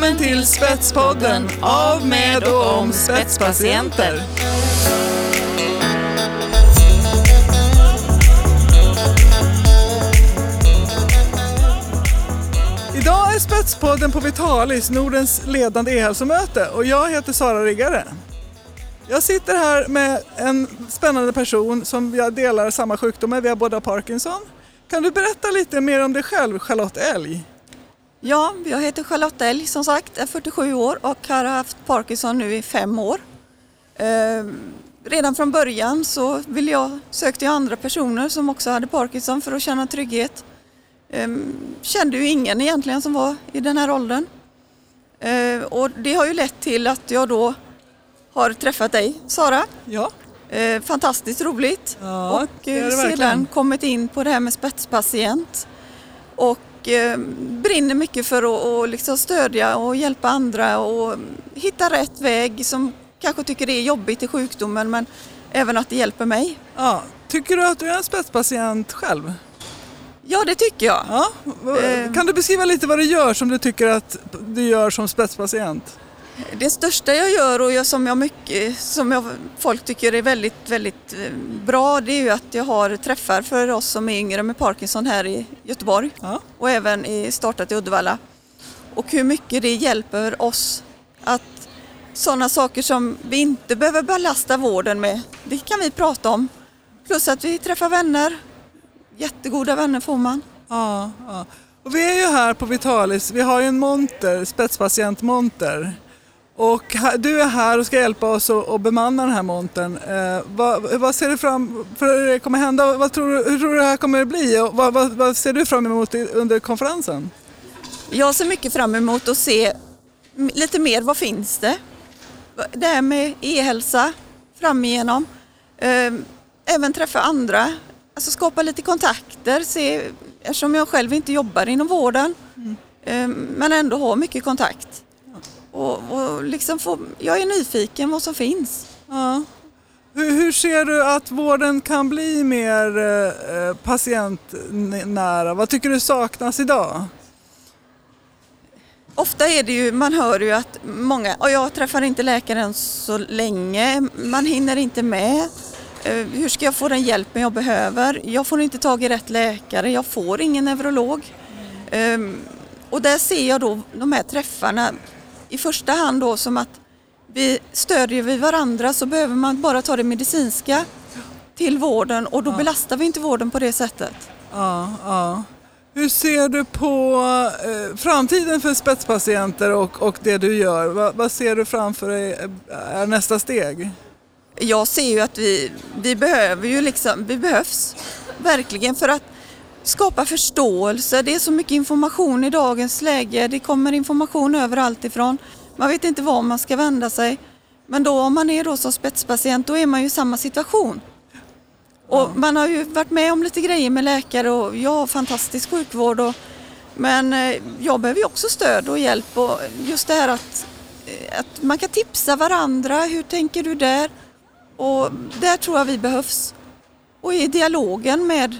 Välkommen till Spetspodden av, med och om spetspatienter. Idag är Spetspodden på Vitalis, Nordens ledande e-hälsomöte och jag heter Sara Riggare. Jag sitter här med en spännande person som jag delar samma sjukdom med, vi har båda Parkinson. Kan du berätta lite mer om dig själv, Charlotte Elg? Ja, jag heter Charlotte Elg som sagt, är 47 år och har haft Parkinson nu i fem år. Eh, redan från början så ville jag, sökte jag andra personer som också hade Parkinson för att känna trygghet. Eh, kände ju ingen egentligen som var i den här åldern. Eh, och det har ju lett till att jag då har träffat dig Sara. Ja. Fantastiskt roligt. Ja, och det det eh, verkligen. sedan kommit in på det här med spetspatient. Och eh, brinner mycket för att och liksom stödja och hjälpa andra och hitta rätt väg som kanske tycker det är jobbigt i sjukdomen men även att det hjälper mig. ja. Tycker du att du är en spetspatient själv? Ja, det tycker jag. Ja. Eh. Kan du beskriva lite vad du gör som du tycker att du gör som spetspatient? Det största jag gör och jag, som, jag mycket, som jag, folk tycker är väldigt, väldigt eh, bra det är ju att jag har träffar för oss som är yngre med Parkinson här i Göteborg. Ja. och även i startat i Uddevalla. Och hur mycket det hjälper oss att sådana saker som vi inte behöver belasta vården med, det kan vi prata om. Plus att vi träffar vänner, jättegoda vänner får man. Ja, ja. Och vi är ju här på Vitalis, vi har ju en monter, spetspatientmonter. Och du är här och ska hjälpa oss att, bemanna den här montern. Eh, vad, vad ser du fram för det kommer hända? Vad tror du, hur tror du det här kommer att bli? Och vad, vad, vad ser du fram emot under konferensen? Jag ser mycket fram emot att se lite mer, vad finns det? Det här med e-hälsa fram igenom. Eh, Även träffa andra, alltså skapa lite kontakter. Se, eftersom jag själv inte jobbar inom vården eh, men ändå har mycket kontakt. Och, och liksom få, jag är nyfiken vad som finns. Ja. Hur, hur ser du att vården kan bli mer eh, patientnära? Vad tycker du saknas idag? Ofta är det ju, man hör ju att många, och jag träffar inte läkaren så länge, man hinner inte med. Eh, Hur ska jag få den hjälpen jag behöver? Jag får inte tag i rätt läkare, jag får ingen neurolog. Ehm, Och där ser jag då de här träffarna i första hand då som att vi stödjer vi varandra så behöver man bara ta det medicinska till vården och då belastar vi inte vården på det sättet. Ja, ja. Hur ser du på eh, framtiden för spetspatienter och, och det du gör? Va, vad ser du framför dig eh, är nästa steg? jag ser ju att vi, vi behöver ju liksom, vi behövs verkligen för att skapa förståelse. Det är så mycket information i dagens läge. Det kommer information överallt ifrån. Man vet inte var man ska vända sig. Men då om man är då som spetspatient då är man ju i samma situation. Och man har ju varit med om lite grejer med läkare och jag har fantastisk sjukvård. Och, men eh, jag behöver ju också stöd och hjälp och just det här att, eh, att man kan tipsa varandra. Hur tänker du där? Och där tror jag vi behövs. Och i dialogen med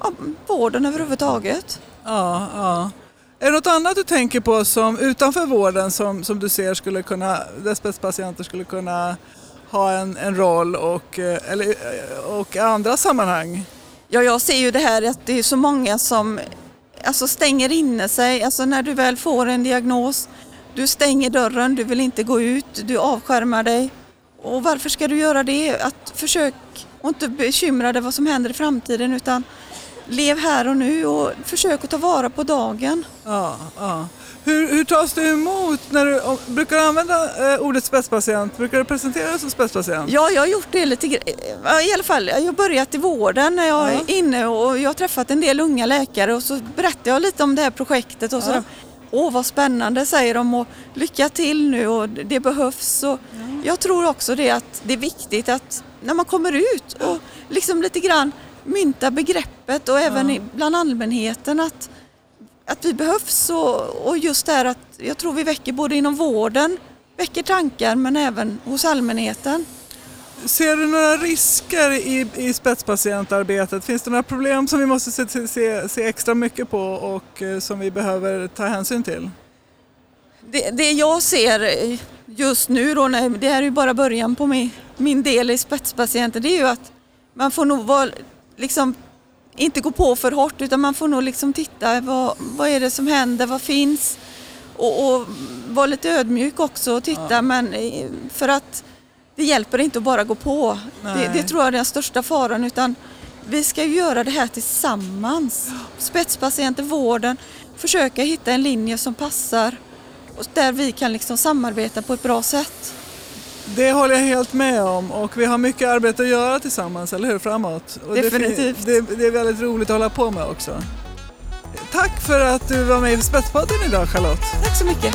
ja, vården överhuvudtaget. Ja, ja. Är det något annat du tänker på som utanför vården som, som du ser skulle kunna, där spetspatienter skulle kunna ha en, en roll och, eh, eller, eh, och andra sammanhang? Ja, jag ser ju det här att det är så många som alltså, stänger inne sig. Alltså när du väl får en diagnos, du stänger dörren, du vill inte gå ut, du avskärmar dig. Och varför ska du göra det? Att försök och inte bekymra dig vad som händer i framtiden utan lev här och nu och försök att ta vara på dagen. Ja, ja. Hur, hur tas du emot när du, brukar du använda eh, ordet spetspatient? Brukar du presentera dig som spetspatient? Ja, jag har gjort det lite ja, i alla fall. Jag har börjat i vården när jag Ja. är inne och jag har träffat en del unga läkare och så berättar jag lite om det här projektet och så Ja. Åh vad spännande säger de och lycka till nu och det behövs. Och Jag tror också det att det är viktigt att när man kommer ut och liksom lite grann mynta begreppet och även i, bland allmänheten att, att vi behövs och, och just det här att jag tror vi väcker både inom vården, väcker tankar men även hos allmänheten. Ser du några risker i, i spetspatientarbetet? Finns det några problem som vi måste se, se, se extra mycket på och eh, som vi behöver ta hänsyn till? Det, det jag ser just nu då, när, det här är ju bara början på min, min del i spetspatienter, det är ju att man får nog vara, liksom, inte gå på för hårt utan man får nog liksom titta vad, vad är det som händer, vad finns och, och vara lite ödmjuk också och titta Ja. men eh, för att det hjälper inte att bara gå på. Det, Nej. det tror jag är den största faran utan vi ska ju göra det här tillsammans. Spetspatienter, vården, försöka hitta en linje som passar och där vi kan liksom samarbeta på ett bra sätt. Det håller jag helt med om och vi har mycket arbete att göra tillsammans, eller hur? Framåt. Och det fin- Definitivt. Det, det är väldigt roligt att hålla på med också. Tack för att du var med i Spetspodden idag Charlotte. Tack så mycket!